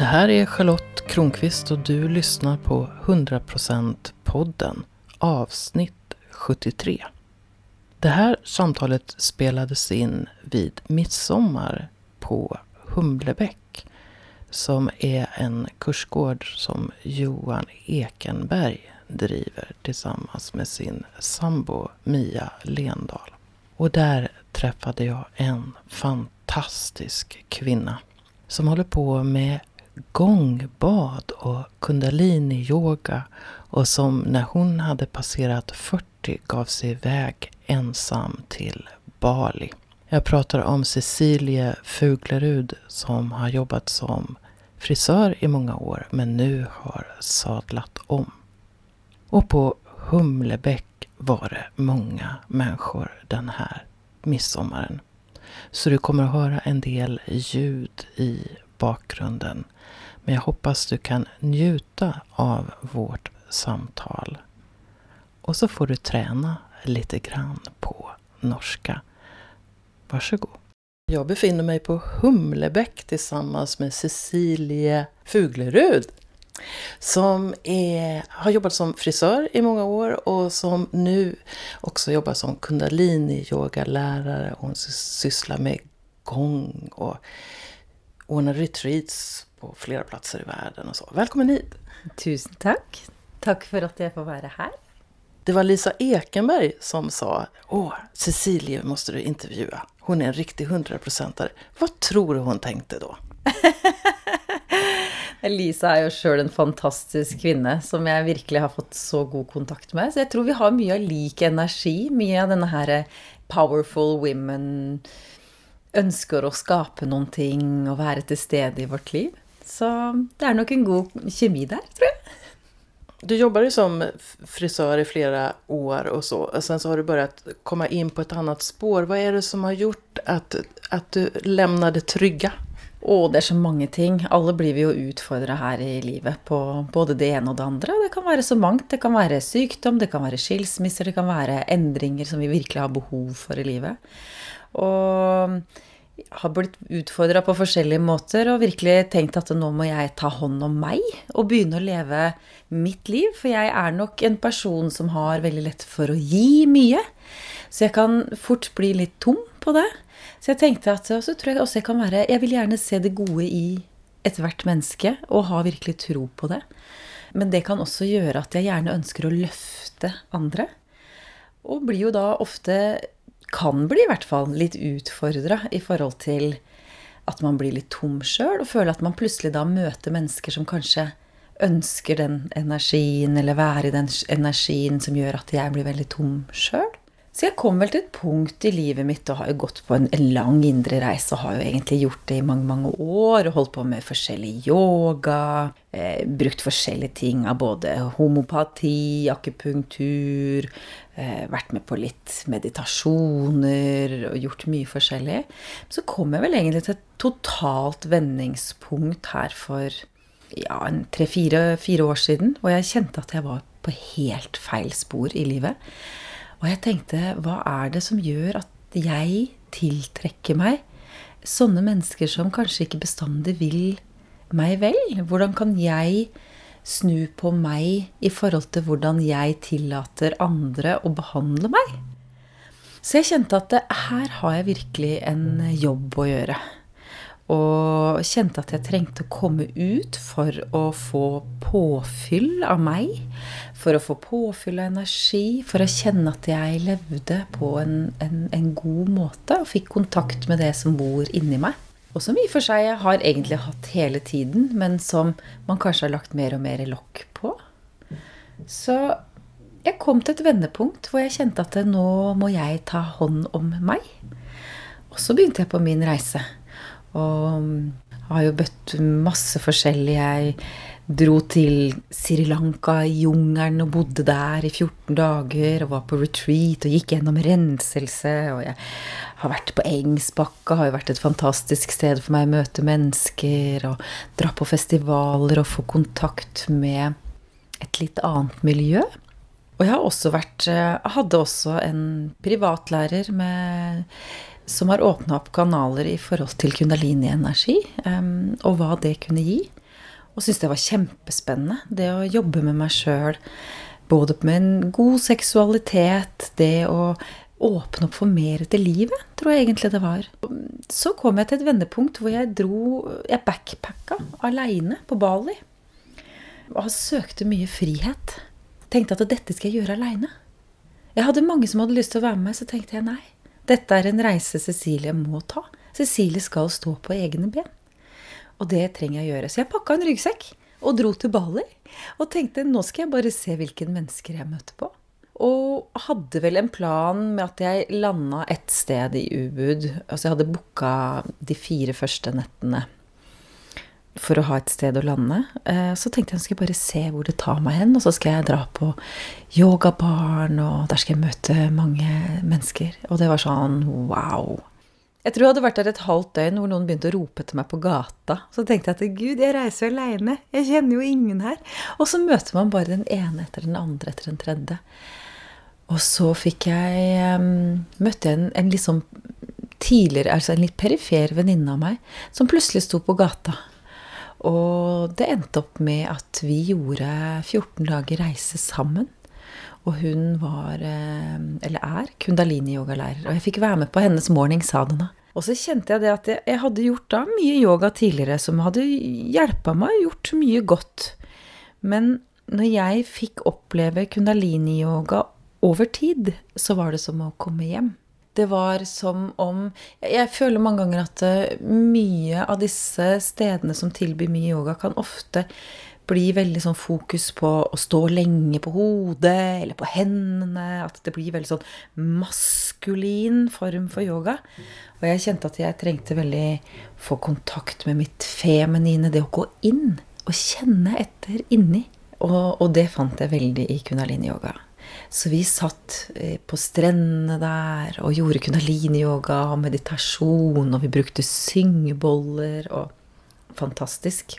Det här är Charlotte Kronqvist och du lyssnar på 100% podden avsnitt 73. Det här samtalet spelades in vid midsommar på Humlebäck som är en kursgård som Johan Ekenberg driver tillsammans med sin sambo Mia Lendahl. Och där träffade jag en fantastisk kvinna som håller på med gångbad och kundalini-yoga och som när hon hade passerat 40 gav sig iväg ensam till Bali. Jag pratar om Cecilie Fuglerud som har jobbat som frisör i många år men nu har sadlat om. Och på Humlebäck var det många människor den här midsommaren. Så du kommer att höra en del ljud i bakgrunden. Men jag hoppas du kan njuta av vårt samtal. Och så får du träna lite grann på norska. Varsågod. Jag befinner mig på Humlebäck tillsammans med Cecilie Fuglerud som är, har jobbat som frisör i många år och som nu också jobbar som kundalini-yogalärare. Hon sysslar med gång och ordnar retreats på flera platser i världen och så. Välkommen hit! Tusen tack! Tack för att jag får vara här. Det var Lisa Ekenberg som sa Åh, Cecilie måste du intervjua. Hon är en riktig hundraprocentare. Vad tror du hon tänkte då? Lisa er jo sjøl en fantastisk kvinne som jeg virkelig har fått så god kontakt med. Så jeg tror vi har mye av lik energi. Mye av denne her powerful women ønsker å skape noen ting og være til stede i vårt liv. Så det er nok en god kjemi der, tror jeg. Du jobber jo som frisør i flere år og så. og sen så har du börjat komme inn på et annet spår. Hva er det som har gjort at, at du det trygge? Å, det er så mange ting. Alle blir vi jo utfordra her i livet på både det ene og det andre. Det kan være så mangt. Det kan være sykdom, det kan være skilsmisser, det kan være endringer som vi virkelig har behov for i livet. Og har blitt utfordra på forskjellige måter og virkelig tenkt at nå må jeg ta hånd om meg og begynne å leve mitt liv. For jeg er nok en person som har veldig lett for å gi mye. Så jeg kan fort bli litt tom på det. Så jeg tenkte at så tror jeg også jeg kan være Jeg vil gjerne se det gode i ethvert menneske og ha virkelig tro på det. Men det kan også gjøre at jeg gjerne ønsker å løfte andre. Og blir jo da ofte Kan bli i hvert fall litt utfordra i forhold til at man blir litt tom sjøl, og føler at man plutselig da møter mennesker som kanskje ønsker den energien, eller være i den energien som gjør at jeg blir veldig tom sjøl. Så jeg kom vel til et punkt i livet mitt og har jo gått på en, lang indre reise og har jo egentlig gjort det i mange, mange år og holdt på med forskjellig yoga. Eh, brukt forskjellige ting av både homopati, akupunktur. Eh, vært med på litt meditasjoner og gjort mye forskjellig. Så kom jeg vel egentlig til et totalt vendingspunkt her for ja, tre-fire år siden, hvor jeg kjente at jeg var på helt feil spor i livet. Og jeg tenkte, hva er det som gjør at jeg tiltrekker meg sånne mennesker som kanskje ikke bestandig vil meg vel? Hvordan kan jeg snu på meg i forhold til hvordan jeg tillater andre å behandle meg? Så jeg kjente at her har jeg virkelig en jobb å gjøre. Og kjente at jeg trengte å komme ut for å få påfyll av meg. For å få påfyll av energi. For å kjenne at jeg levde på en, en, en god måte. Og fikk kontakt med det som bor inni meg. Og som i og for seg jeg har egentlig hatt hele tiden, men som man kanskje har lagt mer og mer lokk på. Så jeg kom til et vendepunkt hvor jeg kjente at nå må jeg ta hånd om meg. Og så begynte jeg på min reise. Og har jo bøtt masse forskjellig. Jeg dro til Sri Lanka, i jungelen, og bodde der i 14 dager. Og var på retreat og gikk gjennom renselse. Og jeg har vært på Engsbakka, har jo vært et fantastisk sted for meg å møte mennesker. Og dra på festivaler og få kontakt med et litt annet miljø. Og jeg har også vært Jeg hadde også en privatlærer med som har åpna opp kanaler i forhold til kundalini-energi, um, og hva det kunne gi. Og syntes det var kjempespennende. Det å jobbe med meg sjøl. Både med en god seksualitet, det å åpne opp for mer til livet, tror jeg egentlig det var. Så kom jeg til et vendepunkt hvor jeg dro Jeg backpacka aleine på Bali. Og søkte mye frihet. Tenkte at dette skal jeg gjøre aleine. Jeg hadde mange som hadde lyst til å være med, så tenkte jeg nei. Dette er en reise Cecilie må ta. Cecilie skal stå på egne ben. Og det trenger jeg å gjøre. Så jeg pakka en ryggsekk og dro til Bali. Og tenkte nå skal jeg bare se hvilke mennesker jeg møter på. Og hadde vel en plan med at jeg landa ett sted i Ubud. Altså jeg hadde booka de fire første nettene for å ha et sted å lande. Eh, så tenkte jeg at jeg skulle bare se hvor det tar meg hen. Og så skal jeg dra på yogabarn, og der skal jeg møte mange mennesker. Og det var sånn wow. Jeg tror jeg hadde vært der et halvt døgn hvor noen begynte å rope til meg på gata. Så tenkte jeg at gud, jeg reiser jo aleine. Jeg kjenner jo ingen her. Og så møter man bare den ene etter den andre etter den tredje. Og så fikk jeg um, Møtte jeg en, en litt sånn tidligere, altså en litt perifer venninne av meg, som plutselig sto på gata. Og det endte opp med at vi gjorde 14 dager reise sammen. Og hun var, eller er, kundalini-yogalærer. Og jeg fikk være med på hennes morning sadhana. Og så kjente jeg det at jeg hadde gjort da mye yoga tidligere som hadde hjelpa meg og gjort mye godt. Men når jeg fikk oppleve kundalini-yoga over tid så var det som å komme hjem. Det var som om Jeg føler mange ganger at eh, mye av disse stedene som tilbyr mye yoga, kan ofte bli veldig sånn fokus på å stå lenge på hodet eller på hendene. At det blir veldig sånn maskulin form for yoga. Og jeg kjente at jeg trengte veldig få kontakt med mitt feminine. Det å gå inn og kjenne etter inni. Og, og det fant jeg veldig i kunalini-yoga. Så vi satt eh, på strendene der og gjorde kundalini-yoga og meditasjon, og vi brukte syngeboller og Fantastisk.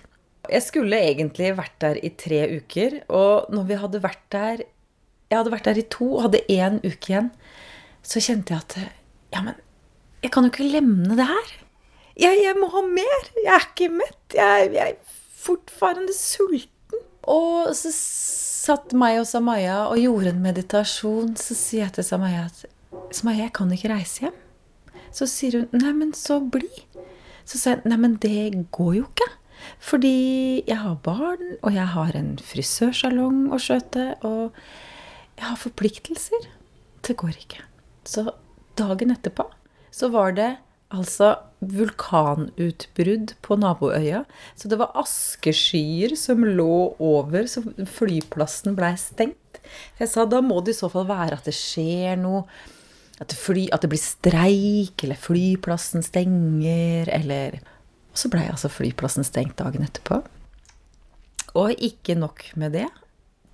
Jeg skulle egentlig vært der i tre uker, og når vi hadde vært der Jeg hadde vært der i to og hadde én uke igjen, så kjente jeg at Ja, men jeg kan jo ikke lemne det her. Jeg, jeg må ha mer. Jeg er ikke mett. Jeg, jeg er fortfarende sulten. Og så satt meg og Samaya og gjorde en meditasjon, så sier jeg til Samaya at Samaya, jeg kan ikke reise hjem. Så sier hun nei, men så bli. Så sier jeg nei, men det går jo ikke. Fordi jeg har barn, og jeg har en frisørsalong å skjøte, og jeg har forpliktelser. Det går ikke. Så dagen etterpå så var det altså vulkanutbrudd på naboøya. Så det var askeskyer som lå over, så flyplassen blei stengt. Jeg sa da må det i så fall være at det skjer noe. At fly, at det blir streik, eller flyplassen stenger, eller Og så blei altså flyplassen stengt dagen etterpå. Og ikke nok med det.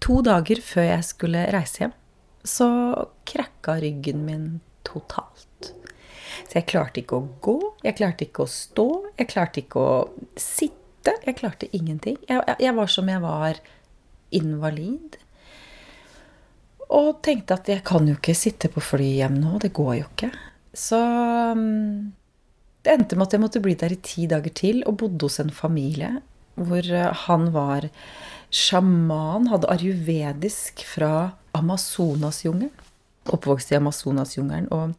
To dager før jeg skulle reise hjem, så krakka ryggen min totalt. Så jeg klarte ikke å gå, jeg klarte ikke å stå, jeg klarte ikke å sitte. Jeg klarte ingenting. Jeg, jeg var som jeg var invalid. Og tenkte at jeg kan jo ikke sitte på fly hjem nå, det går jo ikke. Så mm, det endte med at jeg måtte bli der i ti dager til og bodde hos en familie hvor eh, han var sjaman, hadde arjuvedisk fra Amazonasjungelen. Oppvokst i Amazonasjungelen. Og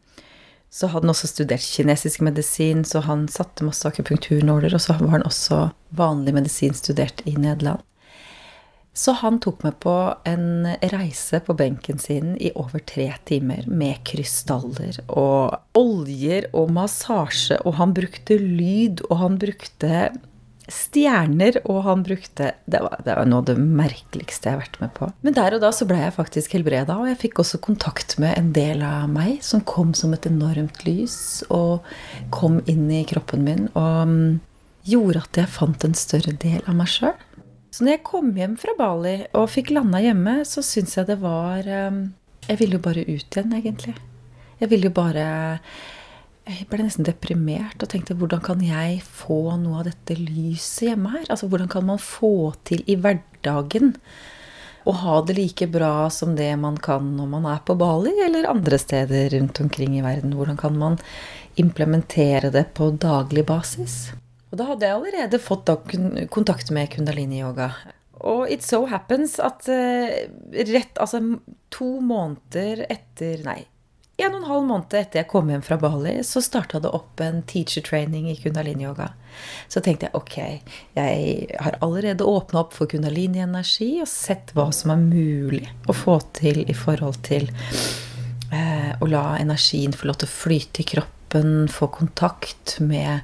så hadde han også studert kinesisk medisin, så han satte masse akupunkturnåler. Og så var han også vanlig medisin studert i Nederland. Så han tok meg på en reise på benken sin i over tre timer med krystaller og oljer og massasje, og han brukte lyd, og han brukte stjerner, og han brukte det var, det var, noe av det merkeligste jeg har vært med på. Men der og da så ble jeg faktisk helbreda, og jeg fikk også kontakt med en del av meg som kom som et enormt lys, og kom inn i kroppen min og um, gjorde at jeg fant en større del av meg sjøl. Så når jeg kom hjem fra Bali og fikk landa hjemme, så syns jeg det var um, Jeg ville jo bare ut igjen, egentlig. Jeg ville jo bare jeg ble nesten deprimert og tenkte hvordan kan jeg få noe av dette lyset hjemme her? Altså hvordan kan man få til i hverdagen å ha det like bra som det man kan når man er på Bali eller andre steder rundt omkring i verden? Hvordan kan man implementere det på daglig basis? Og da hadde jeg allerede fått kontakt med kundalini-yoga. Og it so happens at uh, rett Altså to måneder etter Nei, en og en halv måned etter jeg kom hjem fra Bali, så starta det opp en teacher training i kundalini-yoga. Så tenkte jeg ok, jeg har allerede åpna opp for kundalini-energi og sett hva som er mulig å få til i forhold til eh, å la energien få lov til å flyte i kroppen, få kontakt med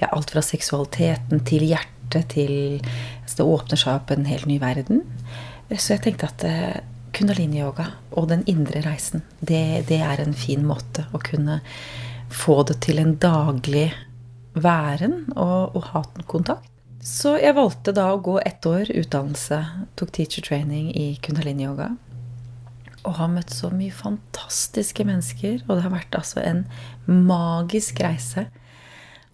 ja, alt fra seksualiteten til hjertet til altså Det åpner seg opp en helt ny verden. Så jeg tenkte at eh, kundalini-yoga og den indre reisen, det, det, er en fin måte å kunne få det til en daglig væren og, og ha kontakt. Så jeg valgte da å gå ett år utdannelse, tok teacher training i kundalini-yoga. Og har møtt så mye fantastiske mennesker, og det har vært altså en magisk reise.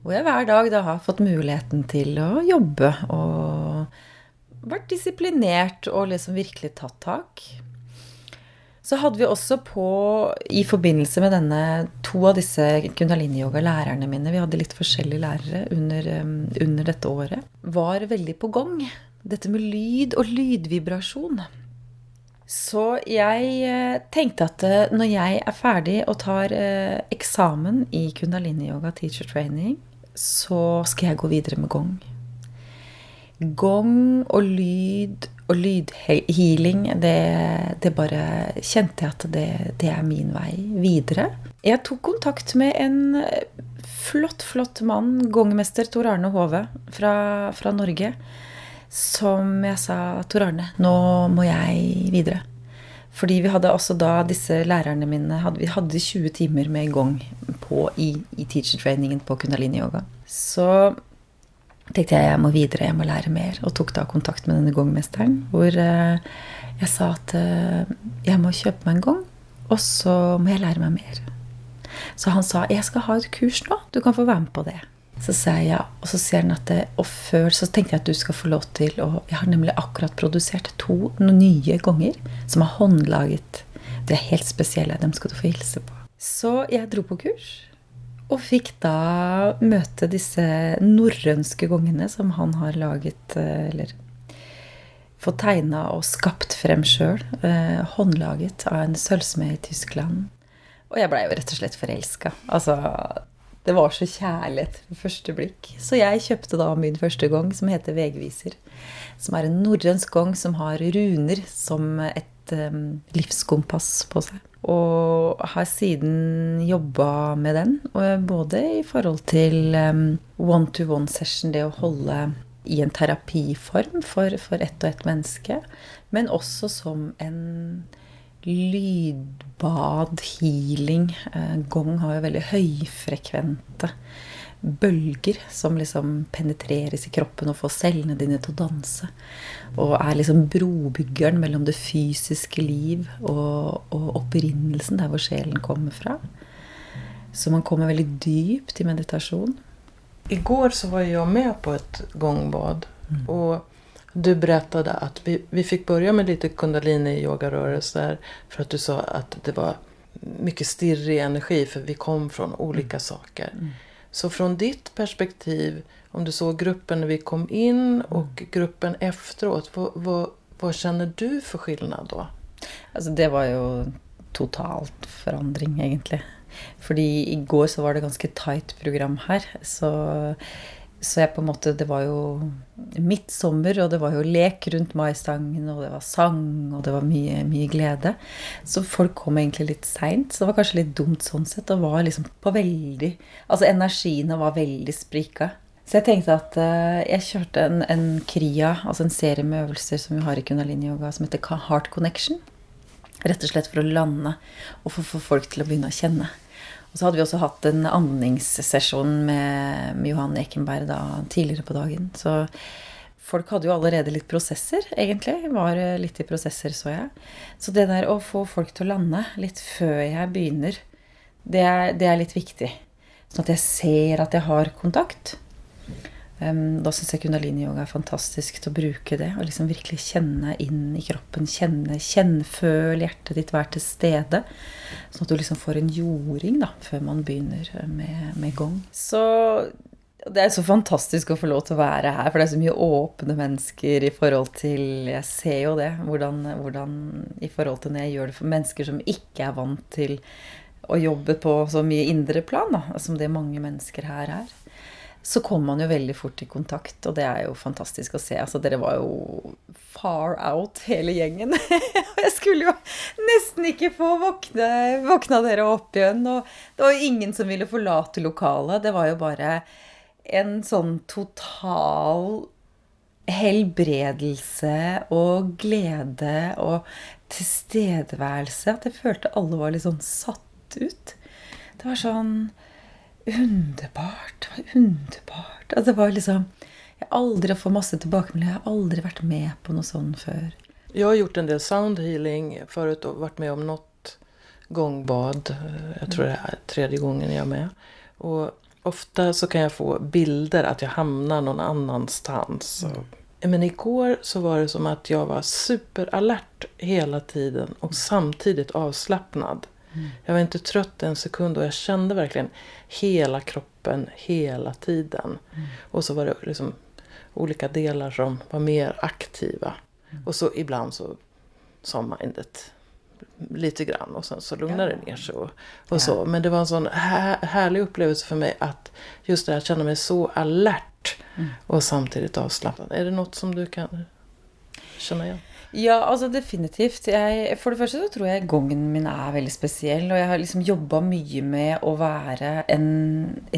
Hvor jeg hver dag da har fått muligheten til å jobbe og vært disiplinert og liksom virkelig tatt tak. Så hadde vi også på, i forbindelse med denne, to av disse kundalini-yoga-lærerne mine Vi hadde litt forskjellige lærere under, um, under, dette året. Var veldig på gang. Dette med lyd og lydvibrasjon. Så jeg eh, tenkte at eh, når jeg er ferdig og tar eh, eksamen i kundalini-yoga teacher training, så skal jeg gå videre med gong. Gong og lyd og lydhealing, det, det, bare kjente jeg at det, det, er min vei videre. Jeg tok kontakt med en flott, flott mann, gongmester Tor Arne Hove fra, fra Norge, som jeg sa Tor Arne, nå må jeg videre. Fordi vi hadde også da disse lærerne mine hadde, Vi hadde 20 timer med gong på, i, i teacher-trainingen på kundalini-yoga. Så tenkte jeg jeg må videre, jeg må lære mer. Og tok da kontakt med denne gongmesteren, hvor eh, jeg sa at eh, jeg må kjøpe meg en gong, og så må jeg lære meg mer. Så han sa jeg skal ha et kurs nå, du kan få være med på det. Så sa jeg ja, og så sier han at det, og før så tenkte jeg at du skal få lov til å Jeg har nemlig akkurat produsert to nye gonger som er håndlaget. De er helt spesielle. Dem skal du få hilse på. Så jeg dro på kurs. Og fikk da møte disse norrønske gongene som han har laget, eh, eller fått tegna og skapt frem sjøl. Eh, håndlaget av en sølvsmed i Tyskland. Og jeg blei jo rett og slett forelska. Altså, det var så kjærlighet ved første blikk. Så jeg kjøpte da min første gong, som heter Vegviser. Som er en norrønsk gong som har runer som et um, livskompass på seg. Og har siden jobba med den, både i forhold til one-to-one-session, det å holde i en terapiform for, for ett og ett menneske, men også som en lydbad, healing. Eh, gong har jo veldig høyfrekvente bølger som liksom penetreres i kroppen og får cellene dine til å danse. Og er liksom brobyggeren mellom det fysiske liv og, og opprinnelsen, der hvor sjelen kommer fra. Så man kommer veldig dypt i meditasjon. I går så var jeg med på et gongbad. Mm. Og du fortalte at vi, vi fikk begynne med litt kundalini-yogarørelser, for at du sa at det var mye stirrig energi for vi kom fra olika mm. saker. Mm. Så från ditt perspektiv, om du såg gruppen när vi kom in och gruppen efteråt, vad, vad, vad känner du för skillnad då? Altså, det var jo totalt forandring, egentlig. Fordi i går så var det ganske tight program her. Så så jeg på en måte Det var jo midtsommer, og det var jo lek rundt maistangen, og det var sang, og det var mye, mye glede. Så folk kom egentlig litt seint. Så det var kanskje litt dumt sånn sett. Og var liksom på veldig Altså energiene var veldig sprika. Så jeg tenkte at uh, jeg kjørte en, en, KRIA, altså en serie med øvelser som vi har i Kundalini-yoga, som heter Heart Connection. Rett og slett for å lande og få folk til å begynne å kjenne. Og så hadde vi også hatt en andningssesjon med, med Johan Ekenberg da, tidligere på dagen. Så folk hadde jo allerede litt prosesser, egentlig. Var litt i prosesser, så jeg. Så det der å få folk til å lande litt før jeg begynner, det er, det er litt viktig. Sånn at jeg ser at jeg har kontakt. Um, da syns jeg kundalini-yoga er fantastisk til å bruke det. Og liksom virkelig kjenne inn i kroppen. Kjenne, kjenne føl hjertet ditt være til stede. Sånn at du liksom får en jording da, før man begynner med, med gong. Så Det er så fantastisk å få lov til å være her, for det er så mye åpne mennesker i forhold til Jeg ser jo det, hvordan, hvordan i forhold til når jeg gjør det for mennesker som ikke er vant til å jobbe på så mye indre plan, da, som det mange mennesker her er. Så kom man jo veldig fort i kontakt, og det er jo fantastisk å se. Altså, dere var jo far out, hele gjengen. jeg skulle jo nesten ikke få våkne, våkna dere opp igjen. Og det var jo ingen som ville forlate lokalet. Det var jo bare en sånn total helbredelse og glede og tilstedeværelse at jeg følte alle var litt sånn satt ut. Det var sånn underbart. Det var underbart. Altså, det var liksom Jeg har aldri fått masse tilbakemeldinger. Jeg har aldri vært med på noe sånt før. Jeg har gjort en del soundhealing forut og vært med om noe gongbad. Jeg tror det er tredje gangen jeg er med. Og ofte så kan jeg få bilder at jeg havner noen annenstans. Mm. Men igår så var det som at jeg var superalert hele tiden og samtidig avslappnad. Jag var ikke trøtt en sekund og jeg kände verkligen hele kroppen hele tiden. Mm. Och så var det liksom olika delar som var mer aktiva. Mm. Och så ibland så sa mindet lite grann och sen så lugnade ja. det ner sig. Och, och ja. så. Men det var en sånn här, härlig upplevelse för mig att just det här känna mig så alert mm. och samtidigt avslappnad. Är det något som du kan känna igen? Ja, altså definitivt. Jeg, for det første så tror jeg gongen min er veldig spesiell. Og jeg har liksom jobba mye med å være en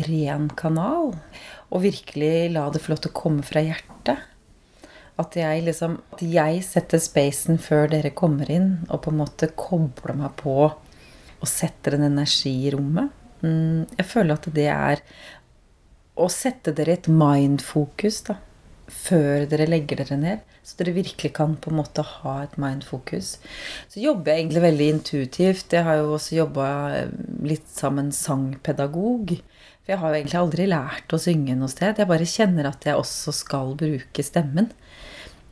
ren kanal. Og virkelig la det få lov til å komme fra hjertet. At jeg liksom At jeg setter spacen før dere kommer inn, og på en måte kobler meg på og setter en energi i rommet. Mm, jeg føler at det er å sette dere et mindfokus, da før dere legger dere ned. Så dere virkelig kan på en måte ha et mindfokus. Så jobber jeg egentlig veldig intuitivt. Jeg har jo også jobba litt som en sangpedagog. For jeg har jo egentlig aldri lært å synge noe sted. Jeg bare kjenner at jeg også skal bruke stemmen.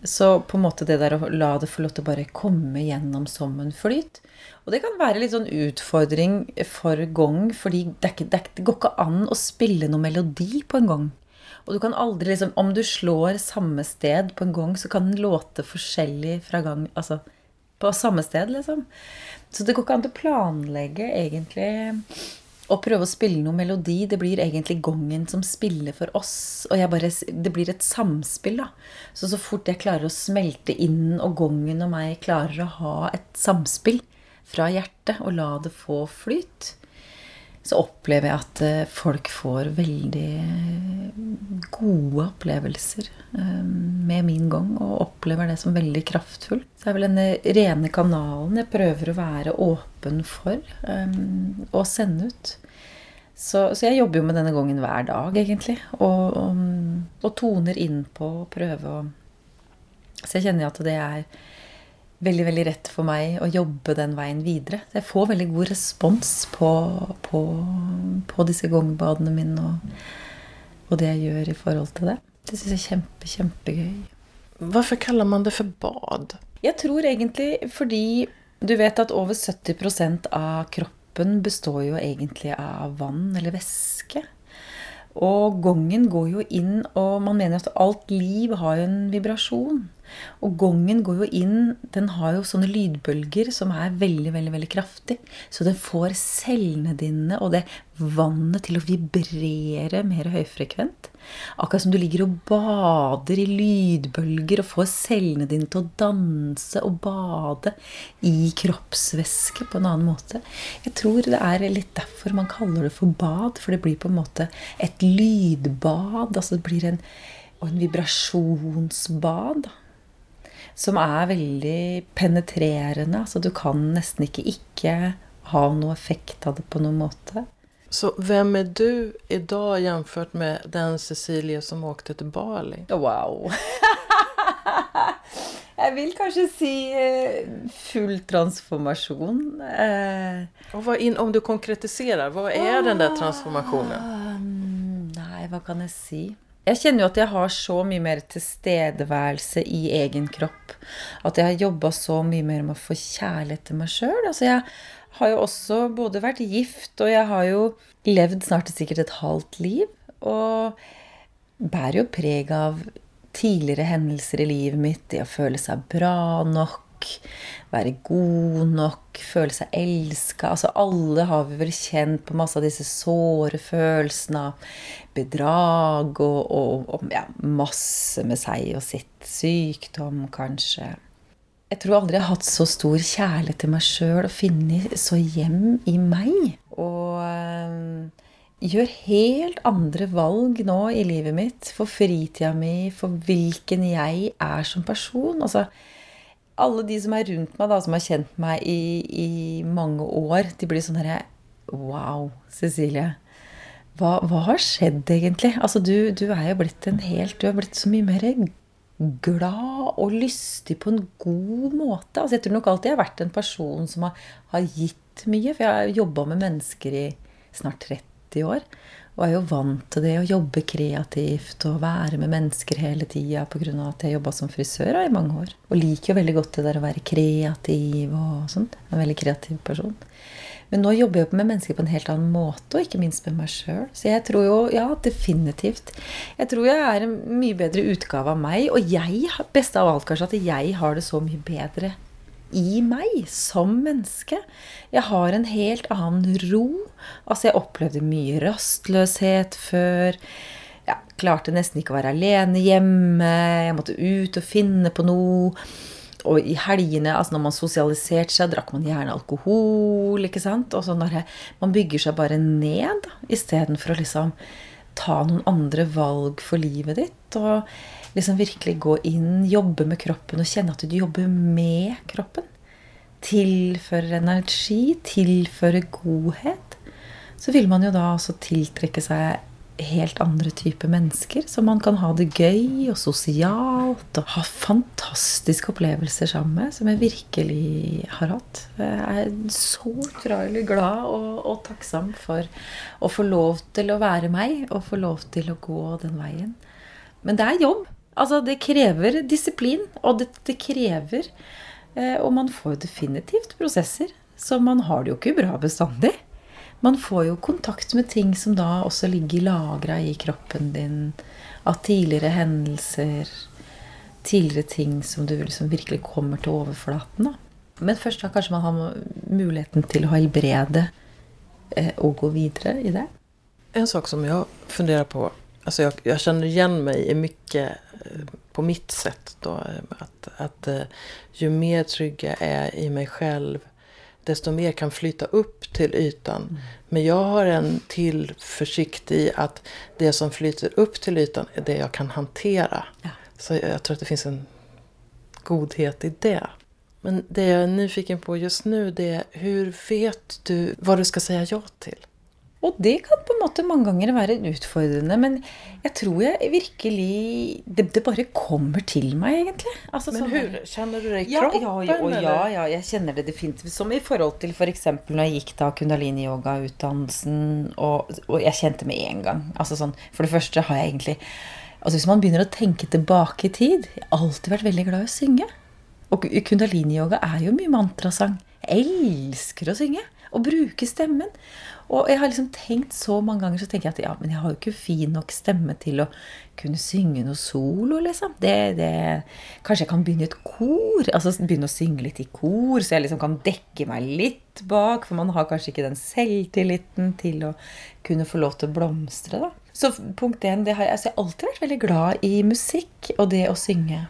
Så på en måte det der å la det få lov til å bare komme gjennom som en flyt. Og det kan være litt sånn utfordring for gong, fordi det, ikke, det, går ikke an å spille noe melodi på en gang. Og du kan aldri liksom Om du slår samme sted på en gang, så kan den låte forskjellig fra gang Altså på samme sted, liksom. Så det går ikke an å planlegge, egentlig, å prøve å spille noe melodi. Det blir egentlig gongen som spiller for oss. Og bare, det blir et samspill, da. Så så fort jeg klarer å smelte inn, og gongen og meg klarer å ha et samspill fra hjertet og la det få flyt, så opplever jeg at eh, folk får veldig gode opplevelser eh, med min gang, og opplever det som veldig kraftfullt. Så det er vel denne rene kanalen jeg prøver å være åpen for å eh, sende ut. Så, så, jeg jobber jo med denne gangen hver dag, egentlig. Og, og, og toner inn på og prøve å Så jeg kjenner at det er veldig veldig rett for meg å jobbe den veien videre. Jeg får veldig god respons på, på, på disse gongbadene mine og, og, det jeg gjør i forhold til det. Det syns jeg er kjempe, kjempegøy. Hvorfor kaller man det for bad? Jeg tror egentlig fordi du vet at over 70% av kroppen består jo egentlig av vann eller væske. Og gongen går jo inn, og man mener at alt liv har jo en vibrasjon. Og gongen går jo inn Den har jo sånne lydbølger som er veldig, veldig veldig kraftig. Så den får cellene dine og det vannet til å vibrere mer høyfrekvent. Akkurat som du ligger og bader i lydbølger og får cellene dine til å danse og bade i kroppsvæske på en annen måte. Jeg tror det er litt derfor man kaller det for bad. For det blir på en måte et lydbad. Altså det blir en, og en vibrasjonsbad. Som er veldig penetrerende. Så du kan nesten ikke ikke ha noe effekt av det på noen måte. Så hvem er du i dag sammenlignet med den Cecilie som åkte til Bali? Wow! Jeg vil kanskje si eh, full transformasjon. Eh, in, om du konkretiserer, hva er den der transformasjonen? Nei, hva kan jeg si? Jeg kjenner jo at jeg har så mye mer tilstedeværelse i egen kropp. At jeg har jobba så mye mer med å få kjærlighet til meg sjøl. Altså jeg har jo også både vært gift, og jeg har jo levd snart sikkert et halvt liv. Og bærer jo preg av tidligere hendelser i livet mitt. Det å føle seg bra nok, være god nok, føle seg elska. Altså alle har vi vel kjent på masse av disse såre følelsene av bedrag og, og, og ja, masse med seg og sitt. Sykdom, kanskje. Jeg tror aldri jeg har hatt så stor kjærlighet til meg sjøl og funnet så hjem i meg. Og øh, gjør helt andre valg nå i livet mitt for fritida mi, for hvilken jeg er som person. Altså, alle de som er rundt meg, da, som har kjent meg i, i mange år, de blir sånn herre Wow, Cecilie. Hva, hva, har skjedd, egentlig? Altså, du, du, er jo blitt en helt Du er blitt så mye mer glad og lystig på en god måte. Altså, jeg tror nok alltid jeg har vært en person som har, har gitt mye. For jeg har jobba med mennesker i snart 30 år. Og er jo vant til det å jobbe kreativt og være med mennesker hele tida pga. at jeg jobba som frisør i mange år. Og liker jo veldig godt det der å være kreativ og sånn. En veldig kreativ person. Men nå jobber jeg med mennesker på en helt annen måte, og ikke minst med meg sjøl. Så jeg tror jo, ja, definitivt. Jeg tror jeg er en mye bedre utgave av meg. Og jeg, best av alt kanskje, at jeg har det så mye bedre i meg som menneske. Jeg har en helt annen ro. Altså, jeg opplevde mye rastløshet før. Jeg klarte nesten ikke å være alene hjemme. Jeg måtte ut og finne på noe og i helgene, altså når man sosialiserte seg, drakk man gjerne alkohol. ikke sant? Og så når man bygger seg bare ned istedenfor å liksom ta noen andre valg for livet ditt. Og liksom virkelig gå inn, jobbe med kroppen og kjenne at du jobber med kroppen. Tilfører energi, tilfører godhet. Så vil man jo da også tiltrekke seg helt andre typer mennesker. Så man kan ha det gøy og sosialt og ha fantastiske opplevelser sammen med, som jeg virkelig har hatt. Jeg er så utrolig glad og, og, takksom for å få lov til å være meg og få lov til å gå den veien. Men det er jobb. Altså, det krever disiplin, og det, det krever eh, Og man får jo definitivt prosesser. Så man har det jo ikke bra bestandig man får jo kontakt med ting som da også ligger lagra i kroppen din. Av tidligere hendelser, tidligere ting som du liksom virkelig kommer til overflaten. Da. Men først da kanskje man har muligheten til å helbrede eh, og gå videre i det. En sak som jeg funderer på Alltså jag, jag känner igen mig i mycket eh, på mitt sätt. Då, att, att eh, ju mer trygg jag är i mig själv desto mer kan flyta upp till ytan. Mm. Men jag har en tillförsikt i att det som flyter upp till ytan är det jag kan hantera. Ja. Så jag tror att det finns en godhet i det. Men det jag är nyfiken på just nu det är hur vet du vad du ska säga ja till? Og det kan på en måte mange ganger være utfordrende. Men jeg tror jeg virkelig Det, det bare kommer til meg, egentlig. Altså, men sånn, Kjenner du det i kroppen? Ja, ja, ja, ja, ja, jeg kjenner det definitivt. Som i forhold til f.eks. For når jeg gikk da kundalini-yoga-utdannelsen, og, og, jeg kjente med en gang altså sånn, For det første har jeg egentlig Altså Hvis man begynner å tenke tilbake i tid Jeg har alltid vært veldig glad i å synge. Og kundalini-yoga er jo mye mantrasang. Jeg elsker å synge og bruke stemmen. Og jeg har liksom tenkt så mange ganger så tenker jeg at ja, men jeg har jo ikke fin nok stemme til å kunne synge noe solo, liksom. Det, det, kanskje jeg kan begynne i et kor? Altså begynne å synge litt i kor, så jeg liksom kan dekke meg litt bak. For man har kanskje ikke den selvtilliten til å kunne få lov til å blomstre, da. Så punkt én, det har jeg, altså jeg har alltid vært veldig glad i musikk og det å synge.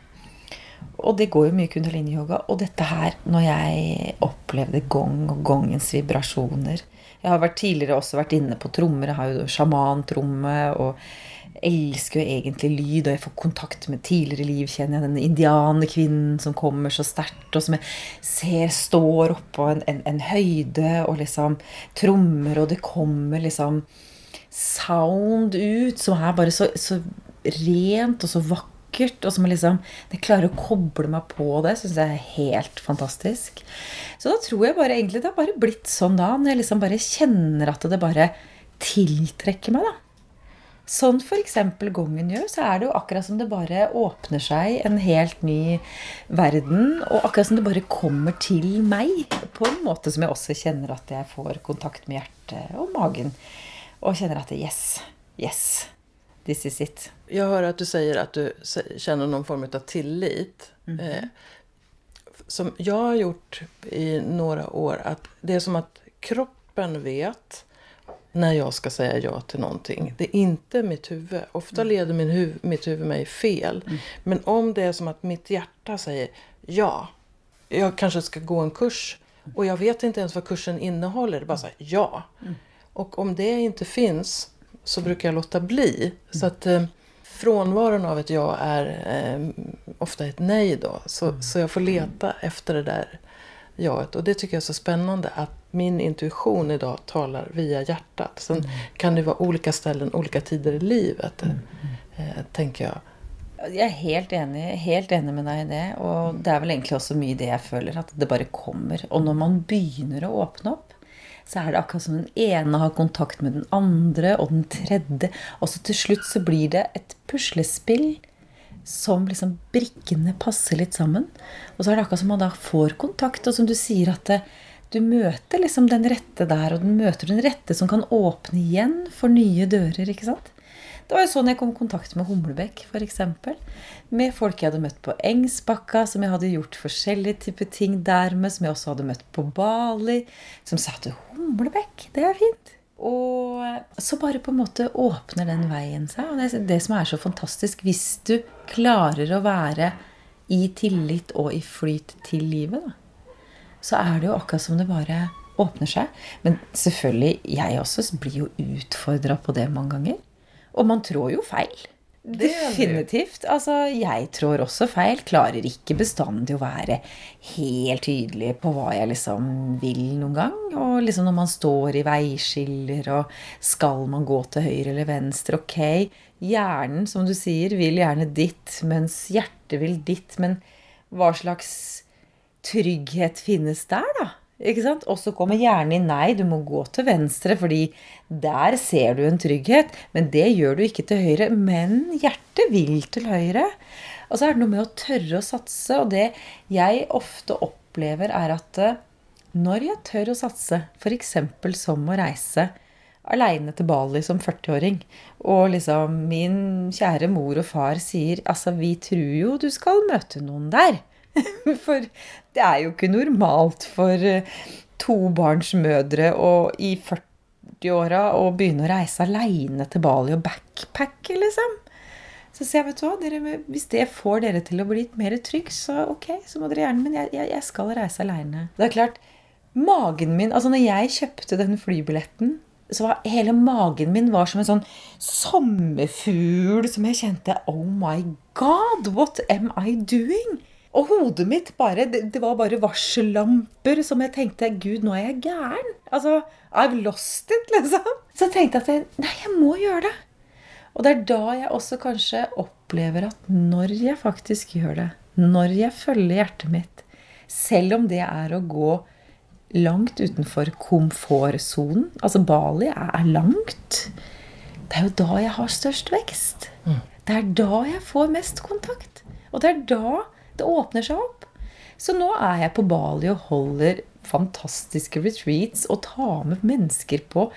Og det går jo mye kundalini-yoga. Og dette her, når jeg opplevde gong og gongens vibrasjoner Jeg har vært tidligere også vært inne på trommer. Jeg har jo sjamantromme og elsker jo egentlig lyd. Og jeg får kontakt med tidligere liv, kjenner jeg. Den indianerkvinnen som kommer så sterkt, og som jeg ser står oppå en, en, en høyde og liksom trommer, og det kommer liksom sound ut som er bare så, så rent og så vakkert vakkert. Og som liksom Jeg klarer å koble meg på det. Syns jeg er helt fantastisk. Så da tror jeg bare egentlig det har bare blitt sånn da. Når jeg liksom bare kjenner at det bare tiltrekker meg, da. Sånn f.eks. gongen gjør, så er det jo akkurat som det bare åpner seg en helt ny verden. Og akkurat som det bare kommer til meg. På en måte som jeg også kjenner at jeg får kontakt med hjertet og magen. Og kjenner at yes, yes. This is it. Jag hör att du säger att du känner någon form av tillit. Mhm. Eh, som jag har gjort i några år, att det är som att kroppen vet när jag ska säga ja till någonting. Det är inte mitt huvud. Ofta leder min huv mitt huvud mig fel. Men om det är som att mitt hjärta säger ja, jag kanske ska gå en kurs och jag vet inte ens vad kursen innehåller. Det bara så här, ja. Och om det inte finns så brukar jag låta bli. Så att eh, frånvaron av ett ja är eh, ofta ett nej då. Så, så jag får leta efter det där jaet. Och det tycker jag är så spännande att min intuition idag talar via hjärtat. Sen kan det vara olika ställen, olika tider i livet, eh, tänker jag. Jeg er helt enig, helt enig med deg i det. Og det er vel egentlig også mye det jeg føler, at det bare kommer. Og når man begynner å åpne opp, så er det akkurat som den ene har kontakt med den andre og den tredje. Og så til slutt så blir det et puslespill som liksom brikkene passer litt sammen. Og så er det akkurat som man da får kontakt, og som du sier at det, du møter liksom den rette der, og den møter den rette som kan åpne igjen for nye dører, ikke sant? Det var jo sånn jeg kom i kontakt med Humlebekk, f.eks. Med folk jeg hadde møtt på Engsbakka, som jeg hadde gjort forskjellige typer ting der med, som jeg også hadde møtt på Bali, som sa at Humlebekk, det er fint. Og så bare på en måte åpner den veien seg. Og det det som er så fantastisk, hvis du klarer å være i tillit og i flyt til livet, da, så er det jo akkurat som det bare åpner seg. Men selvfølgelig, jeg også blir jo utfordra på det mange ganger. Og man trår jo feil. Det. Definitivt. Altså, jeg trår også feil. Klarer ikke bestandig å være helt tydelig på hva jeg liksom vil noen gang. Og liksom når man står i veiskiller, og skal man gå til høyre eller venstre? Ok, hjernen, som du sier, vil gjerne ditt, mens hjertet vil ditt. Men hva slags trygghet finnes der, da? Ikke sant? Og så kommer hjernen inn. Nei, du må gå til venstre, fordi der ser du en trygghet. Men det gjør du ikke til høyre. Men hjertet vil til høyre. Og så er det noe med å tørre å satse. Og det jeg ofte opplever, er at eh, når jeg tør å satse, f.eks. som å reise aleine til Bali som 40-åring, og liksom min kjære mor og far sier altså, vi tror jo du skal møte noen der. For det er jo ikke normalt for eh, tobarnsmødre og i 40-åra å begynne å reise aleine til Bali og backpacke, liksom. Så sier jeg, vet du hva, dere, hvis det får dere til å bli litt mer trygg, så ok, så må dere gjerne, men jeg, jeg, jeg skal reise aleine. Det er klart, magen min Altså, når jeg kjøpte den flybilletten, så var hele magen min var som en sånn sommerfugl som jeg kjente Oh my God, what am I doing? Og hodet mitt bare Det, det var bare varsellamper som jeg tenkte Gud, nå er jeg gæren. Altså, I've lost it, liksom. Så jeg tenkte at jeg, nei, jeg må gjøre det. Og det er da jeg også kanskje opplever at når jeg faktisk gjør det, når jeg følger hjertet mitt, selv om det er å gå langt utenfor komfortsonen Altså Bali er langt. Det er jo da jeg har størst vekst. Det er da jeg får mest kontakt. Og det er da det åpner seg opp. Så nå er jeg på Bali og holder fantastiske retreats og tar med mennesker på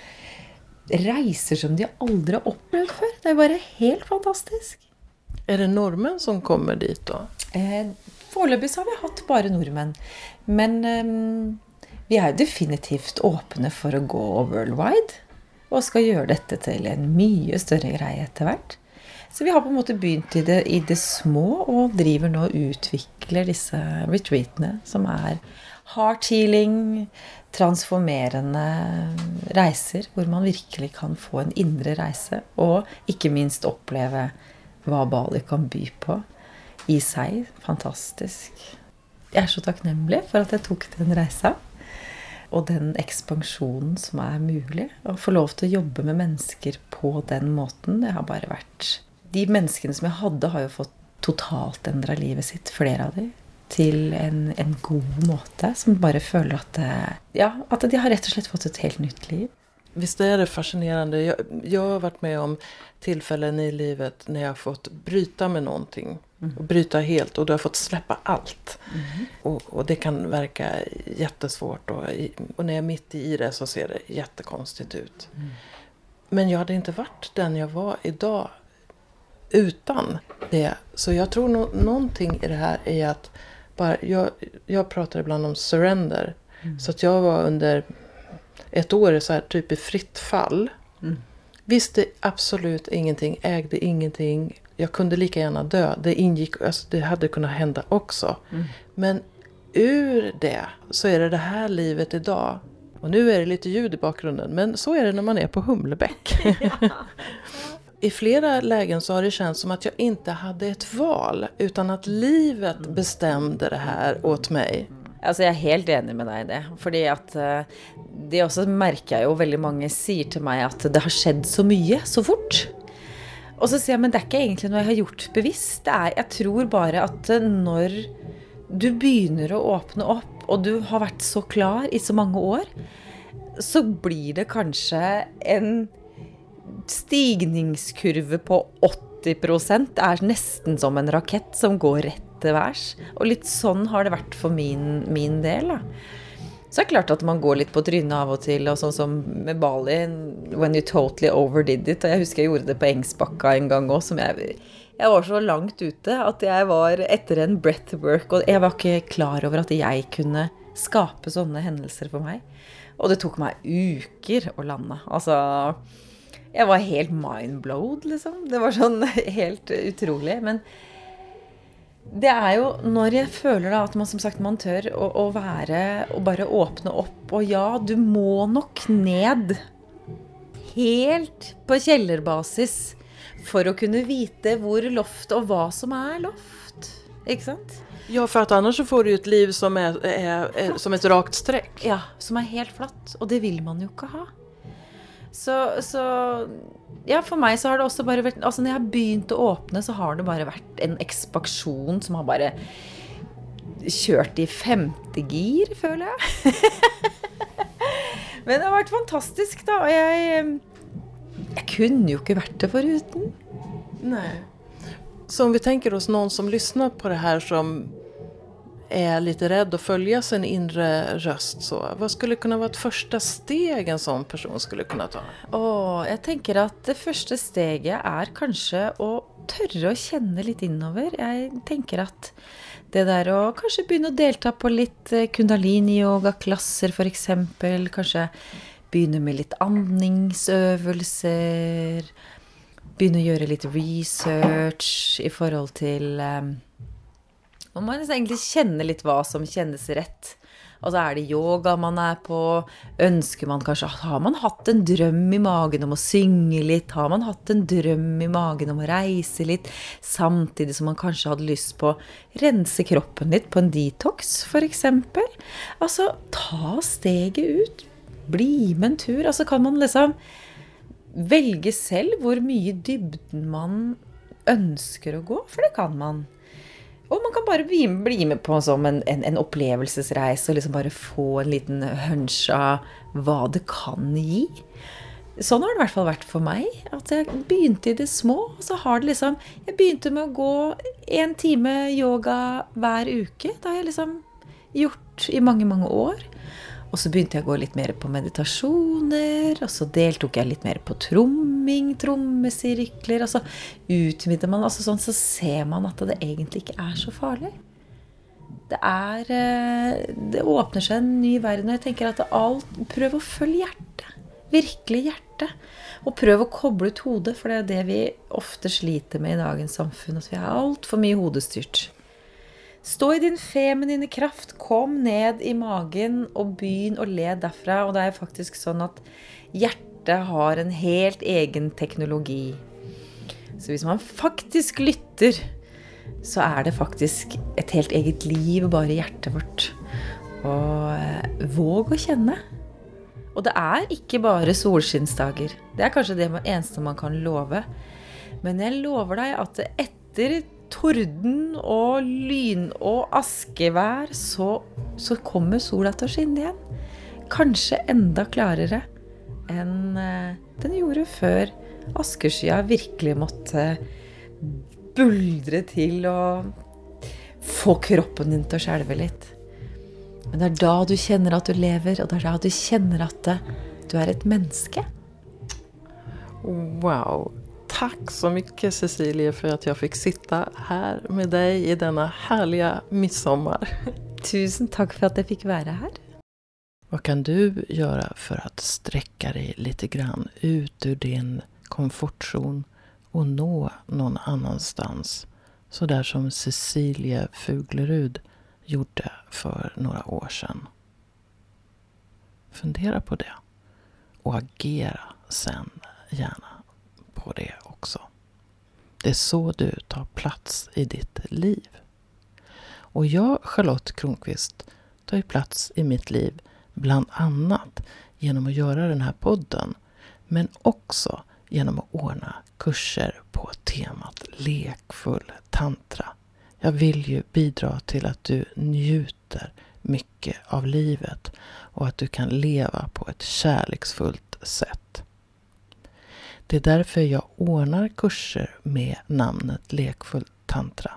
reiser som de aldri har opplevd før. Det er bare helt fantastisk. Er det nordmenn som kommer dit da? Eh, Foreløpig har vi hatt bare nordmenn. Men eh, vi er definitivt åpne for å gå worldwide. Og skal gjøre dette til en mye større greie etter hvert. Så vi har på en måte begynt i det, i det små, og driver nå og utvikler disse retreatene, som er hard healing, transformerende reiser, hvor man virkelig kan få en indre reise, og ikke minst oppleve hva Bali kan by på i seg. Fantastisk. Jeg er så takknemlig for at jeg tok den reisa. Og den ekspansjonen som er mulig. Å få lov til å jobbe med mennesker på den måten, det har bare vært De menneskene som jeg hadde, har jo fått totalt endra livet sitt, flere av dem, til en, en god måte. Som bare føler at Ja, at de har rett og slett fått et helt nytt liv. Visst er det fascinerende. Jeg, jeg har vært med om tillfällen i livet når jeg har fått bryta med noe. Og bryta helt og du har fått släppa allt. og, og, det kan virke jättesvårt. og når jeg er midt i det så ser det jättekonstigt ut. Men jeg hadde ikke vært den jeg var idag utan det. Så jag tror no någonting i det här är att bara, jag, jag pratar ibland om surrender. Mm. Så att jag var under ett år så här, typ i fritt fall. Mm. Visste absolut ingenting, ägde ingenting. Jag kunde lika gärna dö. Det ingick, alltså det hade kunnat hända också. Mm. Men ur det så är det det här livet idag. Och nu är det lite ljud i bakgrunden, men så är det när man är på Humlebäck. I flera lägen så har det känts som att jag inte hade ett val, utan att livet bestämde det här åt mig. Altså, jeg er helt enig med deg i det. Fordi at uh, det også merker jeg jo veldig mange sier til meg at det har skjedd så mye så fort. Og så sier jeg men det er ikke egentlig noe jeg har gjort bevisst. Det er, jeg tror bare at når du begynner å åpne opp, og du har vært så klar i så mange år, så blir det kanskje en stigningskurve på 80 Det er nesten som en rakett som går rett til værs. Og litt sånn har det vært for min, min del. da. Så det er klart at man går litt på trynet av og til, og sånn som med Bali When you totally overdid it. Og jeg husker jeg gjorde det på Engsbakka en gang òg, som jeg Jeg var så langt ute at jeg var etter en breathwork, og jeg var ikke klar over at jeg kunne skape sånne hendelser for meg. Og det tok meg uker å lande. Altså Jeg var helt mindblowed, liksom. Det var sånn helt utrolig. Men det er jo når jeg føler da at man som sagt man tør å, å være og bare åpne opp. Og ja, du må nok ned helt på kjellerbasis for å kunne vite hvor loft og hva som er loft. Ikke sant? Ja, for at annars så får du et liv som er, er, er som et rakt strekk. Ja, som er helt flatt. Og det vil man jo ikke ha. Så, så, ja, for meg så har det også bare vært Altså når jeg har begynt å åpne, så har det bare vært en ekspansjon som har bare kjørt i femte gir, føler jeg. Men det har vært fantastisk, da. Og jeg, jeg kunne jo ikke vært det foruten. Nei. Så om vi tenker oss noen som lytter på det her som är lite rädd att följa sin inre röst. Så, vad skulle kunna vara ett första steg en sånn person skulle kunne ta? Oh, jeg tenker at det første steget er kanskje å tørre å kjenne litt innover. Jeg tenker at det der å kanskje begynne å delta på litt kundalini-yoga-klasser f.eks. Kanskje begynne med litt andningsøvelser. Begynne å gjøre litt research i forhold til um, man må egentlig kjenne litt hva som kjennes rett. Altså er det yoga man er på? Ønsker man kanskje Har man hatt en drøm i magen om å synge litt? Har man hatt en drøm i magen om å reise litt? Samtidig som man kanskje hadde lyst på å rense kroppen litt på en detox, f.eks. Altså, ta steget ut. Bli med en tur. Altså kan man liksom velge selv hvor mye dybden man ønsker å gå, for det kan man. Og man kan bare bli, bli med på som en, en, en, opplevelsesreise og liksom bare få en liten hunch av hva det kan gi. Sånn har det i hvert fall vært for meg. At jeg begynte i det små. Og så har det liksom Jeg begynte med å gå en time yoga hver uke. Det har jeg liksom gjort i mange, mange år. Og så begynte jeg å gå litt mer på meditasjoner, og så deltok jeg litt mer på tromming, trommesirkler. Og så utvider man, altså sånn, så ser man at det egentlig ikke er så farlig. Det er eh, Det åpner seg en ny verden. Og jeg tenker at alt Prøv å følge hjertet. Virkelig hjertet. Og prøv å koble ut hodet, for det er det vi ofte sliter med i dagens samfunn. At vi er altfor mye hodestyrt. Stå i din feminine kraft, kom ned i magen og begynn å le derfra. Og det er faktisk sånn at hjertet har en helt egen teknologi. Så hvis man faktisk lytter, så er det faktisk et helt eget liv bare i hjertet vårt. Og eh, våg å kjenne. Og det er ikke bare solskinnsdager. Det er kanskje det eneste man kan love. Men jeg lover deg at etter torden og lyn og askevær, så, så kommer sola til å skinne igjen. Kanskje enda klarere enn eh, den gjorde før askeskya virkelig måtte buldre til og få kroppen din til å skjelve litt. Men det er da du kjenner at du lever, og det er da du kjenner at du er et menneske. Wow. Tack så mycket Cecilie för att jag fick sitta här med dig i denna härliga midsommar. Tusen tack för att jag fick vara här. Vad kan du göra för att sträcka dig lite grann ut ur din komfortzon och nå någon annanstans? Så där som Cecilie Fuglerud gjorde för några år sedan. Fundera på det. Och agera sen gärna på det också. Det är så du tar plats i ditt liv. Och jag, Charlotte Kronqvist, tar ju plats i mitt liv bland annat genom att göra den här podden. Men också genom att ordna kurser på temat lekfull tantra. Jag vill ju bidra till att du njuter mycket av livet och att du kan leva på ett kärleksfullt sätt. Det är därför jag ordnar kurser med namnet Lekfull tantra.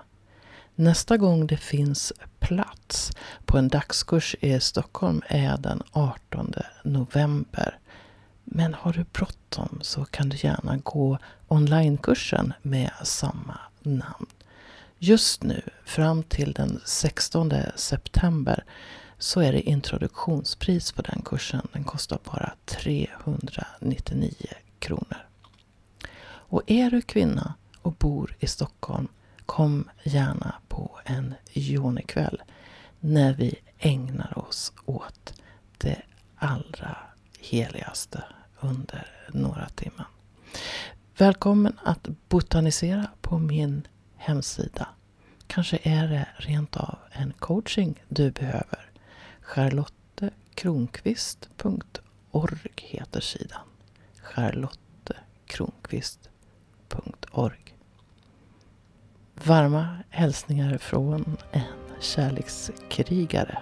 Nästa gång det finns plats på en dagskurs i Stockholm är den 18 november. Men har du bråttom så kan du gärna gå onlinekursen med samma namn. Just nu, fram till den 16 september, så är det introduktionspris på den kursen. Den kostar bara 399 kronor. Och är du kvinna och bor i Stockholm, kom gärna på en yonikväll när vi ägnar oss åt det allra heligaste under några timmar. Välkommen att botanisera på min hemsida. Kanske är det rent av en coaching du behöver. charlottekronqvist.org heter sidan. charlottekronqvist.org Varma hälsningar från en kärlekskrigare